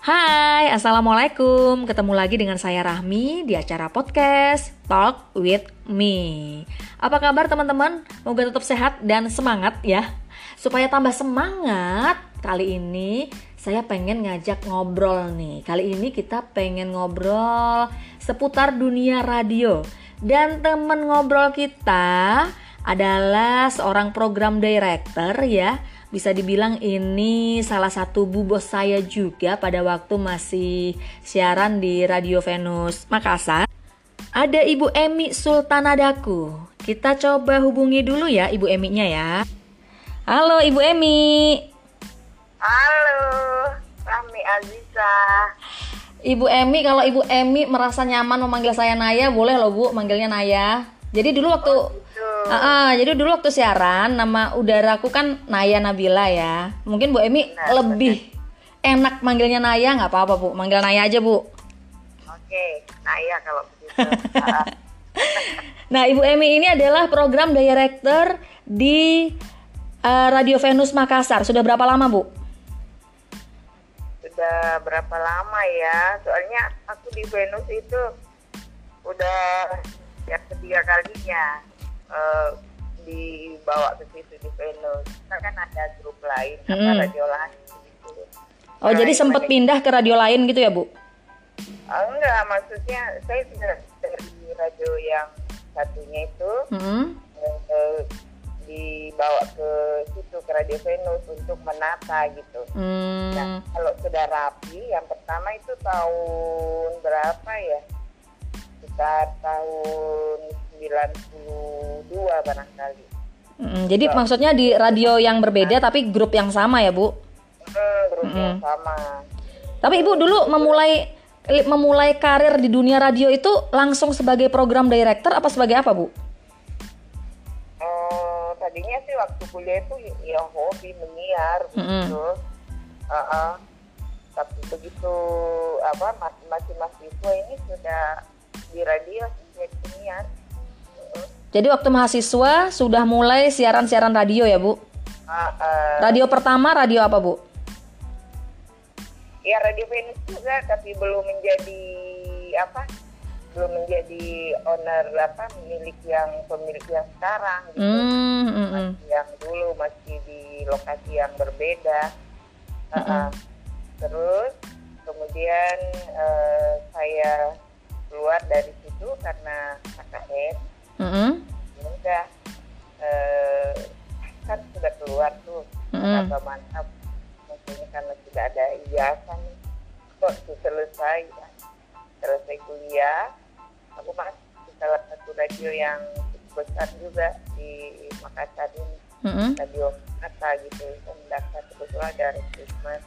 Hai, Assalamualaikum. Ketemu lagi dengan saya Rahmi di acara podcast Talk With Me. Apa kabar teman-teman? Moga tetap sehat dan semangat ya. Supaya tambah semangat, kali ini saya pengen ngajak ngobrol nih. Kali ini kita pengen ngobrol seputar dunia radio. Dan temen ngobrol kita adalah seorang program director ya bisa dibilang ini salah satu bu bos saya juga pada waktu masih siaran di Radio Venus Makassar. Ada Ibu Emi Sultanadaku. Kita coba hubungi dulu ya Ibu Eminya ya. Halo Ibu Emi. Halo, Rami Aziza. Ibu Emi, kalau Ibu Emi merasa nyaman memanggil saya Naya, boleh loh Bu manggilnya Naya. Jadi dulu waktu Uh, uh, jadi dulu waktu siaran nama udaraku kan Naya Nabila ya. Mungkin Bu Emi Benar, lebih enak manggilnya Naya nggak apa-apa Bu. Manggil Naya aja Bu. Oke, Naya kalau begitu. Ah, Nah Ibu Emi ini adalah program director di uh, Radio Venus Makassar. Sudah berapa lama Bu? Sudah berapa lama ya? Soalnya aku di Venus itu udah yang ketiga kalinya eh, dibawa ke situ di Venus. Kita kan ada grup lain, apa Mm-mm. radio lain gitu. Oh jadi Nah, sempat ini- pindah ke radio lain gitu ya Bu? Ah, enggak, maksudnya saya sudah dari radio yang satunya itu Hmm. eh, dibawa ke situ ke Radio Venus untuk menata gitu. Hmm. Nah, kalau sudah rapi, yang pertama itu tahun berapa ya? Sekitar tahun 92 barangkali. Mm, Jadi maksudnya di radio yang berbeda tapi grup yang sama ya Bu? Hmm, grup yang sama. Tapi Ibu dulu memulai memulai karir di dunia radio itu langsung sebagai program director apa sebagai apa Bu? Eh, tadinya sih waktu kuliah itu ya hobi menyiar Mm-mm. gitu. Uh-uh. Tapi begitu apa mas- masih mahasiswa ini sudah di radio jadi penyiar. Jadi waktu mahasiswa sudah mulai siaran-siaran radio ya Bu? Ah, eh, Radio pertama radio apa Bu? ya Radio Venus juga tapi belum menjadi apa belum menjadi owner apa milik yang pemilik yang sekarang gitu. Hmm, mm, mm. yang dulu masih di lokasi yang berbeda Uh-uh. terus kemudian eh, saya keluar dari situ karena KKN Mm, mm. ya udah eh, kan sudah keluar tuh. Mm-mm. mantap mantap. Maksudnya karena sudah ada nih. Kok tuh selesai kan selesai kuliah. Aku masuk di salah satu radio yang besar juga di Makassar ini. Mm, mm. radio kata gitu. Saya mendaftar kebetulan ada rekrutmen.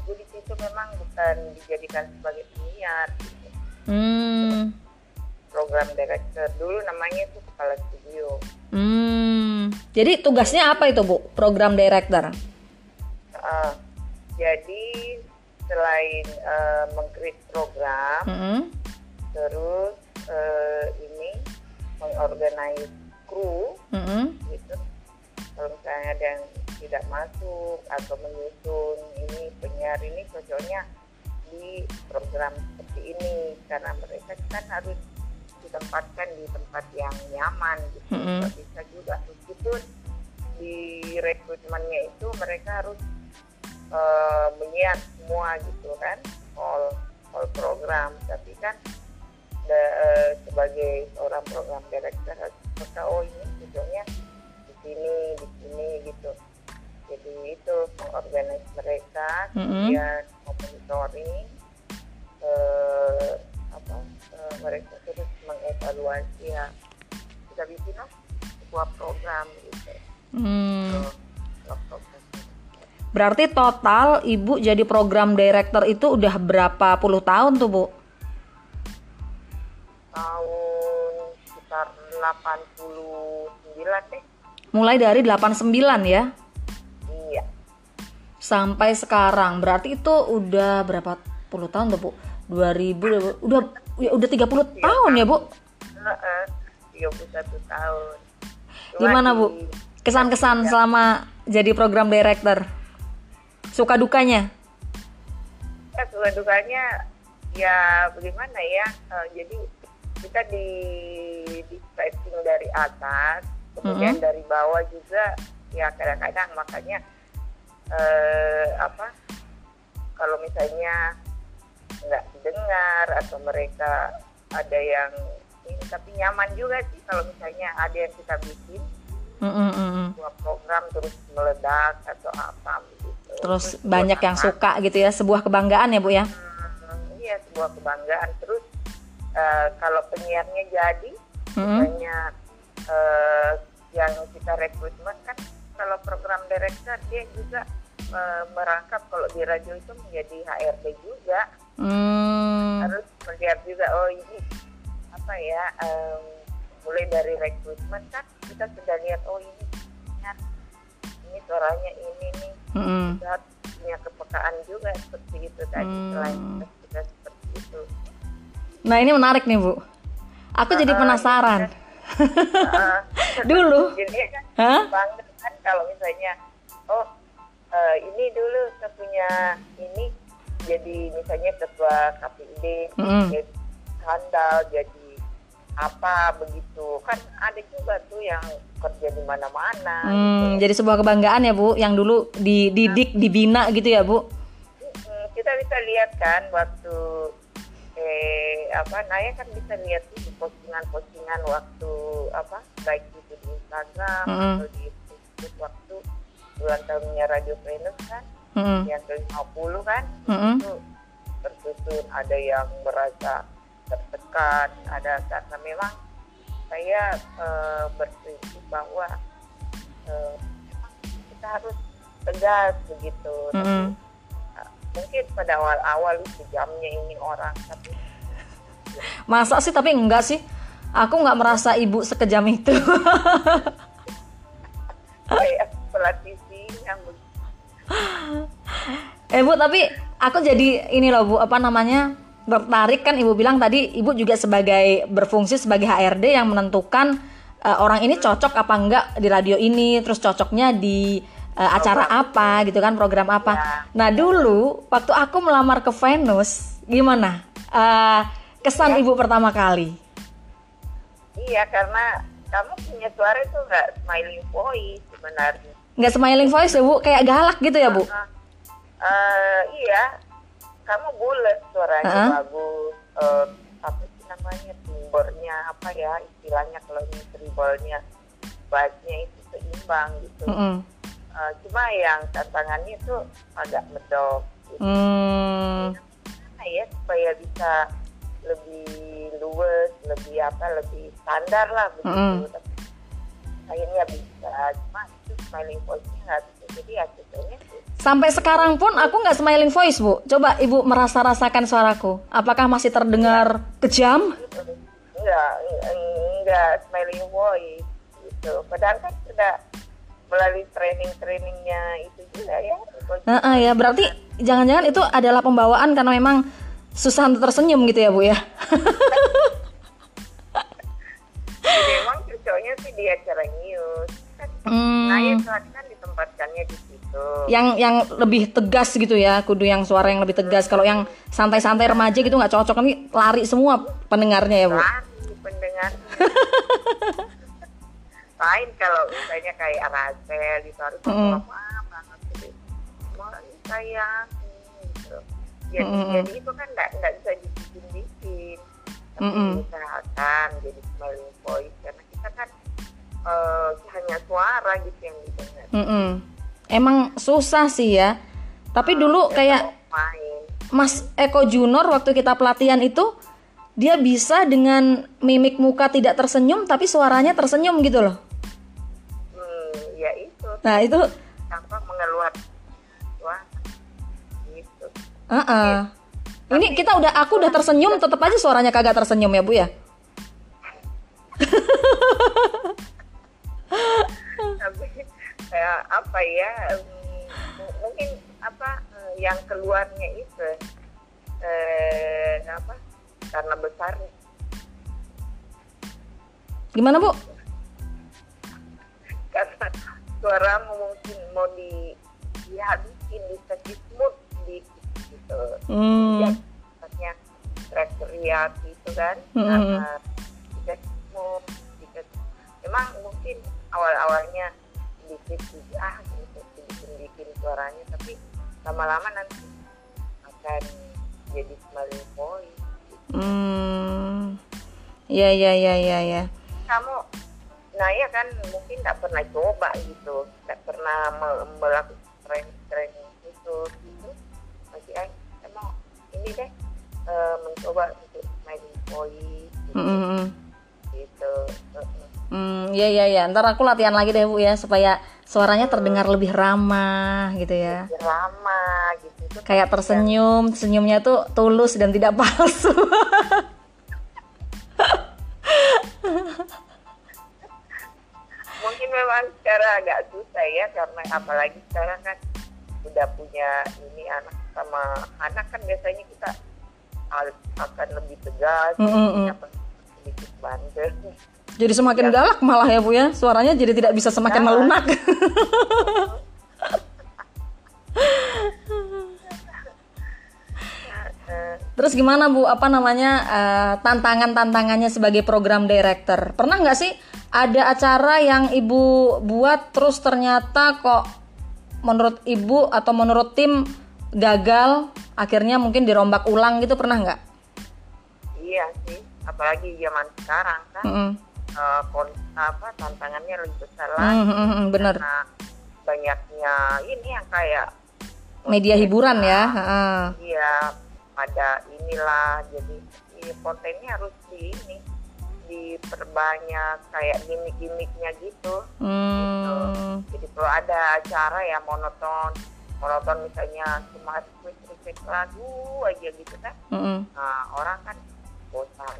Aku di situ memang bukan dijadikan sebagai penyiar gitu. Hmm, program director dulu namanya itu kepala studio hmm. Jadi tugasnya apa itu Bu? Program director? Uh, jadi selain uh, mengcreate program, Mm, mm. terus uh, ini mengorganize kru Mm, mm. gitu. Kalau misalnya ada yang tidak masuk atau menyusun ini penyiar ini cocoknya di program seperti ini karena mereka kan harus ditempatkan di tempat yang nyaman gitu. Mm-mm. Nggak bisa juga. Meskipun di rekrutmennya itu mereka harus eh, menyiar semua gitu kan. All all program. Tapi kan da- eh, sebagai seorang program director harus mereka oh ini cocoknya di sini di sini gitu. Jadi itu mengorganisasi mereka kemudian monitoring eh, eh, mereka terus mengevaluasi ya kita bikin lah sebuah program gitu Hmm. Program. Berarti total Ibu jadi program director itu udah berapa puluh tahun tuh Bu? tahun sekitar 89 deh Mulai dari 89 ya iya sampai sekarang. Berarti itu udah berapa puluh tahun tuh Bu? 2000 udah ya udah 30 tahun ya Bu? Heeh, 31 tahun Cuma Gimana Bu? Kesan-kesan selama jadi program director? Suka dukanya? ya suka dukanya ya bagaimana ya uh, jadi kita di di stretching dari atas kemudian Mhm. dari bawah juga ya kadang-kadang makanya eh, apa kalau misalnya nggak didengar atau mereka ada yang ini tapi nyaman juga sih kalau misalnya ada yang kita bikin Mm, mm, mm, mm. sebuah program terus meledak atau apa begitu. Terus buat banyak yang apa? suka gitu ya, sebuah kebanggaan ya Bu ya. Hmm, iya sebuah kebanggaan. Terus eh, kalau penyiarnya jadi, Mm, misalnya eh, yang kita rekrutmen kan kalau program director dia juga eh, merangkap kalau di radio itu menjadi HRD juga mm, harus melihat juga oh ini apa ya em, mulai dari rekrutmen kan kita sudah lihat oh ini ini suaranya ini nih mm, mm. kita punya kepekaan juga seperti itu tadi Hmm. selain kita seperti itu Nah ini menarik nih Bu. Aku jadi Ah, penasaran. Ah, Dulu, jadi kan Hah? bangga kan kalau misalnya oh eh, ini dulu saya punya ini jadi misalnya ketua KPID Mm-mm. jadi handal jadi apa begitu kan ada juga tuh yang kerja di mana-mana Hmm, jadi sebuah kebanggaan ya Bu, yang dulu dididik, dibina gitu ya Bu. Kita bisa lihat kan waktu eh apa Naya kan bisa lihat di postingan-postingan waktu apa baik itu di Instagram Mm-mm. atau di Facebook waktu ulang tahunnya Radio Venus kan Mm, yang ke 50 kan mm, itu tersusun ada yang merasa tertekan ada karena memang saya eh, berprinsip bahwa eh, memang kita harus tegas begitu mm, mm. Nah, mungkin pada awal-awal jamnya ini orang tapi Masa sih tapi enggak sih. Aku nggak merasa ibu sekejam itu. kayak pelatih yang begitu. eh Bu, tapi aku jadi ini loh Bu, apa namanya? tertarik. Kan ibu bilang tadi ibu juga sebagai berfungsi sebagai HRD yang menentukan eh, orang ini cocok apa enggak di radio ini. Terus cocoknya di eh, acara apa gitu kan program apa. Ya. nah dulu waktu aku melamar ke Venus gimana? Eh, kesan ibu pertama kali? Iya karena kamu punya suara itu nggak smiling voice sebenarnya. Nggak smiling voice ya bu? Kayak galak gitu ya bu? Nah, eh, iya kamu bulat suaranya Heeh. bagus eh, apa sih namanya timbernya apa ya istilahnya kalau ini tribalnya bassnya itu seimbang gitu. Eh, cuma yang tantangannya itu agak medok gitu. Hmm, ya supaya bisa lebih luwes lebih apa lebih standar lah begitu. Tapi akhirnya bisa cuma itu smiling voice-nya nggak bisa jadi akhirnya sih sampai sekarang pun aku nggak smiling voice bu. Coba ibu merasa rasakan suaraku. Apakah masih terdengar kejam? Enggak enggak smiling voice gitu. Padahal kan sudah melalui training trainingnya itu juga ya. Nah, ah, ya. Berarti jangan-jangan itu adalah pembawaan karena memang susah untuk tersenyum gitu ya bu ya? Memang cocoknya sih di acara news kan Hmm. Naya saat kan ditempatkannya di yang yang lebih tegas gitu ya kudu yang suara yang lebih tegas. Kalau yang santai-santai remaja gitu nggak cocok ini lari semua pendengarnya ya bu? Lari pendengar lain kalau misalnya kayak Rasel gitu harus apa banget gitu. Mau sayang gitu. Jadi, Mm-mm. jadi itu kan nggak nggak bisa dibikin-bikin. Tapi Mm-mm. diusahakan jadi smiling voice karena kita kan eh, hanya suara gitu yang didengar. Mm-mm. Emang susah sih ya. Tapi dulu kayak main. Mas Eko Junior waktu kita pelatihan itu dia bisa dengan mimik muka tidak tersenyum tapi suaranya tersenyum gitu loh. Hmm, ya itu. Nah itu tanpa mengeluarkan suara gitu. Uh-uh. ini kita udah aku udah tersenyum tetap aja suaranya kagak tersenyum ya bu ya kayak apa ya mm, m- mungkin apa eh, yang keluarnya itu eh apa karena besar gimana bu karena suara mungkin mau di dihabisin di mood di gitu Hmm. ya katanya teriak gitu kan Hmm. jika mau jika memang mungkin awal-awalnya sedikit sedikit ah gitu sedikit bikin suaranya tapi lama-lama nanti akan jadi smiling voice Hmm. Ya ya ya ya ya. kamu nah ya kan mungkin nggak pernah coba gitu nggak pernah me- melakukan training training khusus gitu masih eh emang ini deh eh, mencoba untuk smiling voice gitu, Hmm, hmm, gitu. Heeh. Hmm, ya ya ya. Ntar aku latihan lagi deh bu ya supaya suaranya terdengar lebih ramah gitu ya. lama gitu itu Kayak tersenyum, senyumnya tuh tulus dan tidak palsu. mungkin memang secara agak susah ya karena apalagi sekarang kan udah punya ini anak sama anak kan biasanya kita akan lebih tegas Mm, mm, sedikit bandel Jadi semakin galak malah ya bu ya. Suaranya jadi tidak bisa semakin Galak. melunak. Terus gimana bu? Apa namanya eh, tantangan-tantangannya sebagai program director? Pernah nggak sih ada acara yang ibu buat terus ternyata kok menurut ibu atau menurut tim gagal? Akhirnya mungkin dirombak ulang gitu pernah nggak? iya sih apalagi zaman sekarang kan Mm-mm. Eh, kon- apa tantangannya lebih besar Mm, lagi mm, mm, bener. karena banyaknya ini yang kayak Media hiburan ya. Iya, pada inilah jadi i- kontennya harus di ini diperbanyak kayak gimmick-gimmicknya gitu. Hmm. Jadi kalau ada acara ya monoton, monoton misalnya cuma request lagu aja gitu kan, mm-mm. nah orang kan bosan.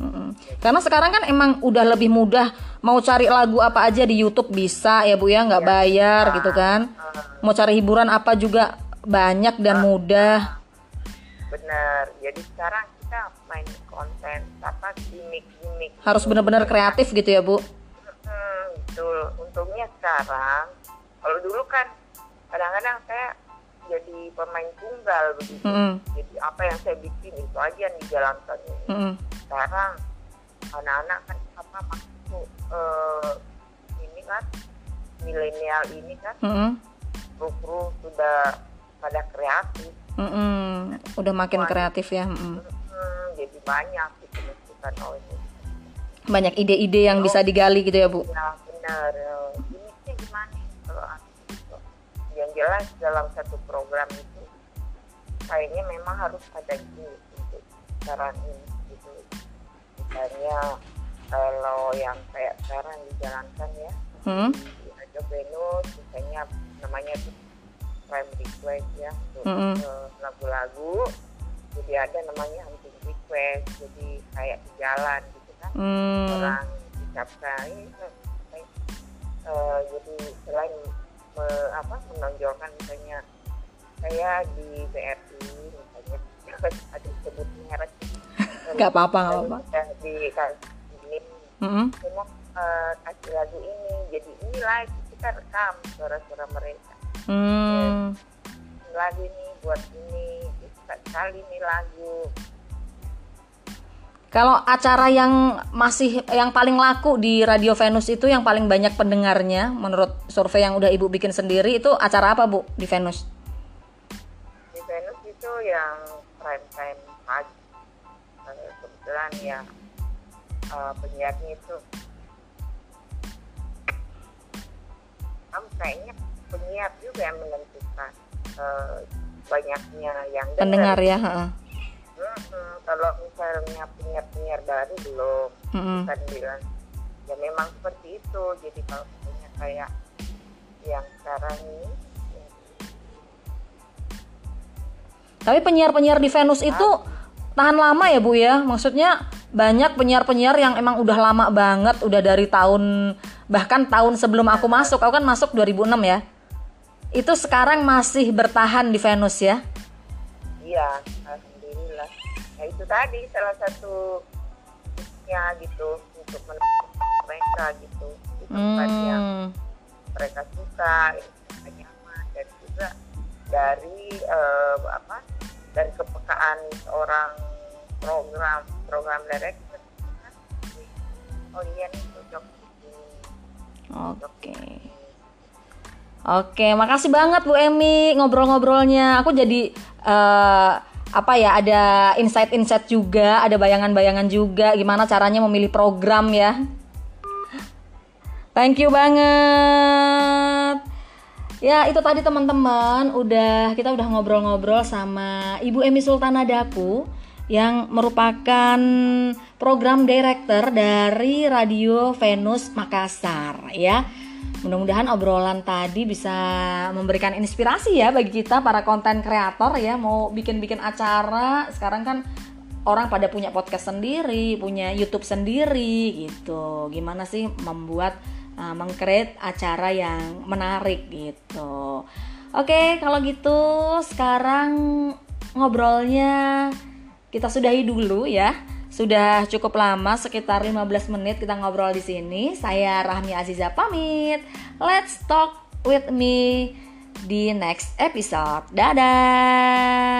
Mm-mm. Karena sekarang kan emang udah lebih mudah mau cari lagu apa aja di YouTube bisa ya bu ya nggak bayar gitu kan. Mau cari hiburan apa juga banyak dan mudah. bener. Jadi sekarang kita main konten apa gimmick-gimmick. Harus bener-bener kreatif gitu ya bu. Hmm, betul. Untungnya sekarang, kalau dulu kan kadang-kadang saya jadi pemain tunggal begitu. Mm-mm. Jadi apa yang saya bikin itu aja yang dijalankan. Mm-mm. Sekarang anak-anak kan apa masuk eh, ini kan milenial ini kan Mm-mm. kru-kru sudah pada kreatif. Mm-mm. Udah makin kreatif ya. Mm-mm. Hmm, jadi banyak gitu masukan oh ini. Banyak ide-ide yang bisa digali gitu ya bu. Ya benar. Jelas dalam satu program itu kayaknya memang harus ada gini untuk cara ini gitu. Misalnya kalau yang kayak sekarang dijalankan ya Hmm? di Radio Venus misalnya namanya itu prime request ya untuk Mm-mm. eh, lagu-lagu jadi ada namanya hunting request jadi kayak di jalan gitu kan Hmm. orang ucapkan ini eh, eh, jadi selain me- apa menonjolkan misalnya saya di BRI misalnya ada sebut merek Nggak apa-apa, nggak apa-apa. Di ini Mm-mm. saya mau eh, kasih lagu ini jadi ini live kita rekam suara-suara mereka Hmm. Ini lagu ini buat ini suka sekali nih lagu Kalau acara yang masih yang paling laku di Radio Venus itu yang paling banyak pendengarnya menurut survei yang udah Ibu bikin sendiri itu acara apa Bu di Venus? di Venus itu yang prime time pagi kebetulan ya eh, penyiarnya itu kamu kayaknya penyiar juga yang menentukan eh, banyaknya yang dengar. Pendengar ya, heeh. Kalau misalnya penyiar-penyiar baru belum kan bilang ya memang seperti itu jadi kalau misalnya kayak yang sekarang ini ya, Tapi penyiar-penyiar di Venus itu tahan lama ya Bu ya? Maksudnya banyak penyiar-penyiar yang emang udah lama banget, udah dari tahun bahkan tahun sebelum aku masuk. Aku kan masuk 2006 ya. Itu sekarang masih bertahan di Venus ya. iya ya tadi salah satu ya gitu untuk menemukan mereka gitu di tempat yang Hmm. mereka suka yang mereka nyaman dan juga dari eh, apa dari kepekaan seorang program program director oh iya nih cocok Oke. Oke, makasih banget Bu Emi ngobrol-ngobrolnya. Aku jadi uh, apa ya ada insight-insight juga, ada bayangan-bayangan juga gimana caranya memilih program ya. Thank you banget. Ya itu tadi teman-teman, udah kita udah ngobrol-ngobrol sama Ibu Emi Sultana Daku yang merupakan program director dari Radio Venus Makassar ya. Mudah-mudahan obrolan tadi bisa memberikan inspirasi ya bagi kita para konten kreator ya mau bikin-bikin acara. Sekarang kan orang pada punya podcast sendiri, punya YouTube sendiri gitu. Gimana sih membuat uh, mengcreate acara yang menarik gitu. Oke, kalau gitu sekarang ngobrolnya kita sudahi dulu ya. Sudah cukup lama, sekitar 15 menit kita ngobrol di sini. Saya Rahmi Aziza pamit. Let's talk with me di next episode. Dadah.